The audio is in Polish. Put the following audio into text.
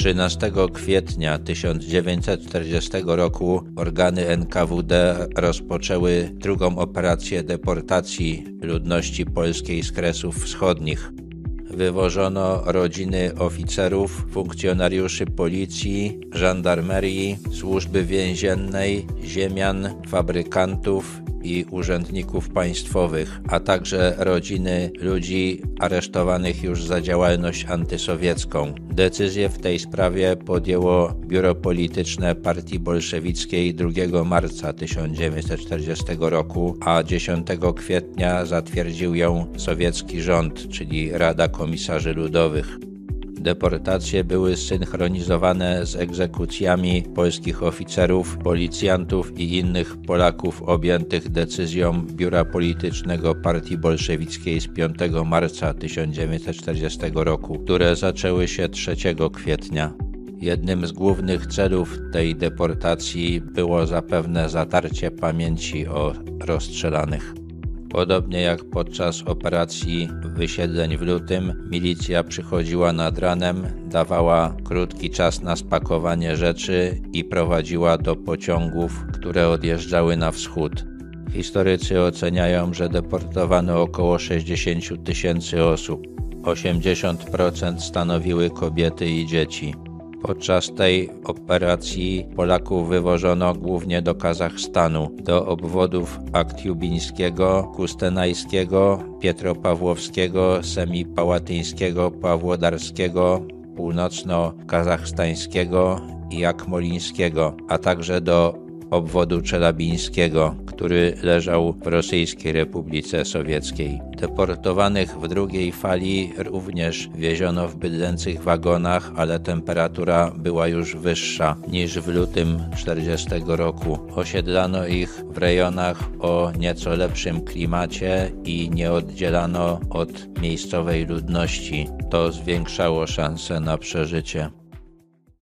13 kwietnia 1940 roku organy NKWD rozpoczęły drugą operację deportacji ludności polskiej z Kresów Wschodnich. Wywożono rodziny oficerów, funkcjonariuszy policji, żandarmerii, służby więziennej, ziemian, fabrykantów i urzędników państwowych, a także rodziny ludzi aresztowanych już za działalność antysowiecką. Decyzję w tej sprawie podjęło Biuro Polityczne Partii Bolszewickiej 2 marca 1940 roku, a 10 kwietnia zatwierdził ją sowiecki rząd, czyli Rada Komisarzy Ludowych. Deportacje były synchronizowane z egzekucjami polskich oficerów, policjantów i innych Polaków objętych decyzją Biura Politycznego Partii Bolszewickiej z 5 marca 1940 roku, które zaczęły się 3 kwietnia. Jednym z głównych celów tej deportacji było zapewne zatarcie pamięci o rozstrzelanych. Podobnie jak podczas operacji wysiedleń w lutym, milicja przychodziła nad ranem, dawała krótki czas na spakowanie rzeczy i prowadziła do pociągów, które odjeżdżały na wschód. Historycy oceniają, że deportowano około 60 tysięcy osób. 80% stanowiły kobiety i dzieci. Podczas tej operacji Polaków wywożono głównie do Kazachstanu, do obwodów Aktiubińskiego, Kustenajskiego, Pietropawłowskiego, Semipałatyńskiego, Pawłodarskiego, północno-kazachstańskiego i Akmolińskiego, a także do obwodu czelabińskiego, który leżał w Rosyjskiej Republice Sowieckiej. Deportowanych w drugiej fali również wieziono w bydlęcych wagonach, ale temperatura była już wyższa niż w lutym 40 roku. Osiedlano ich w rejonach o nieco lepszym klimacie i nie oddzielano od miejscowej ludności. To zwiększało szanse na przeżycie.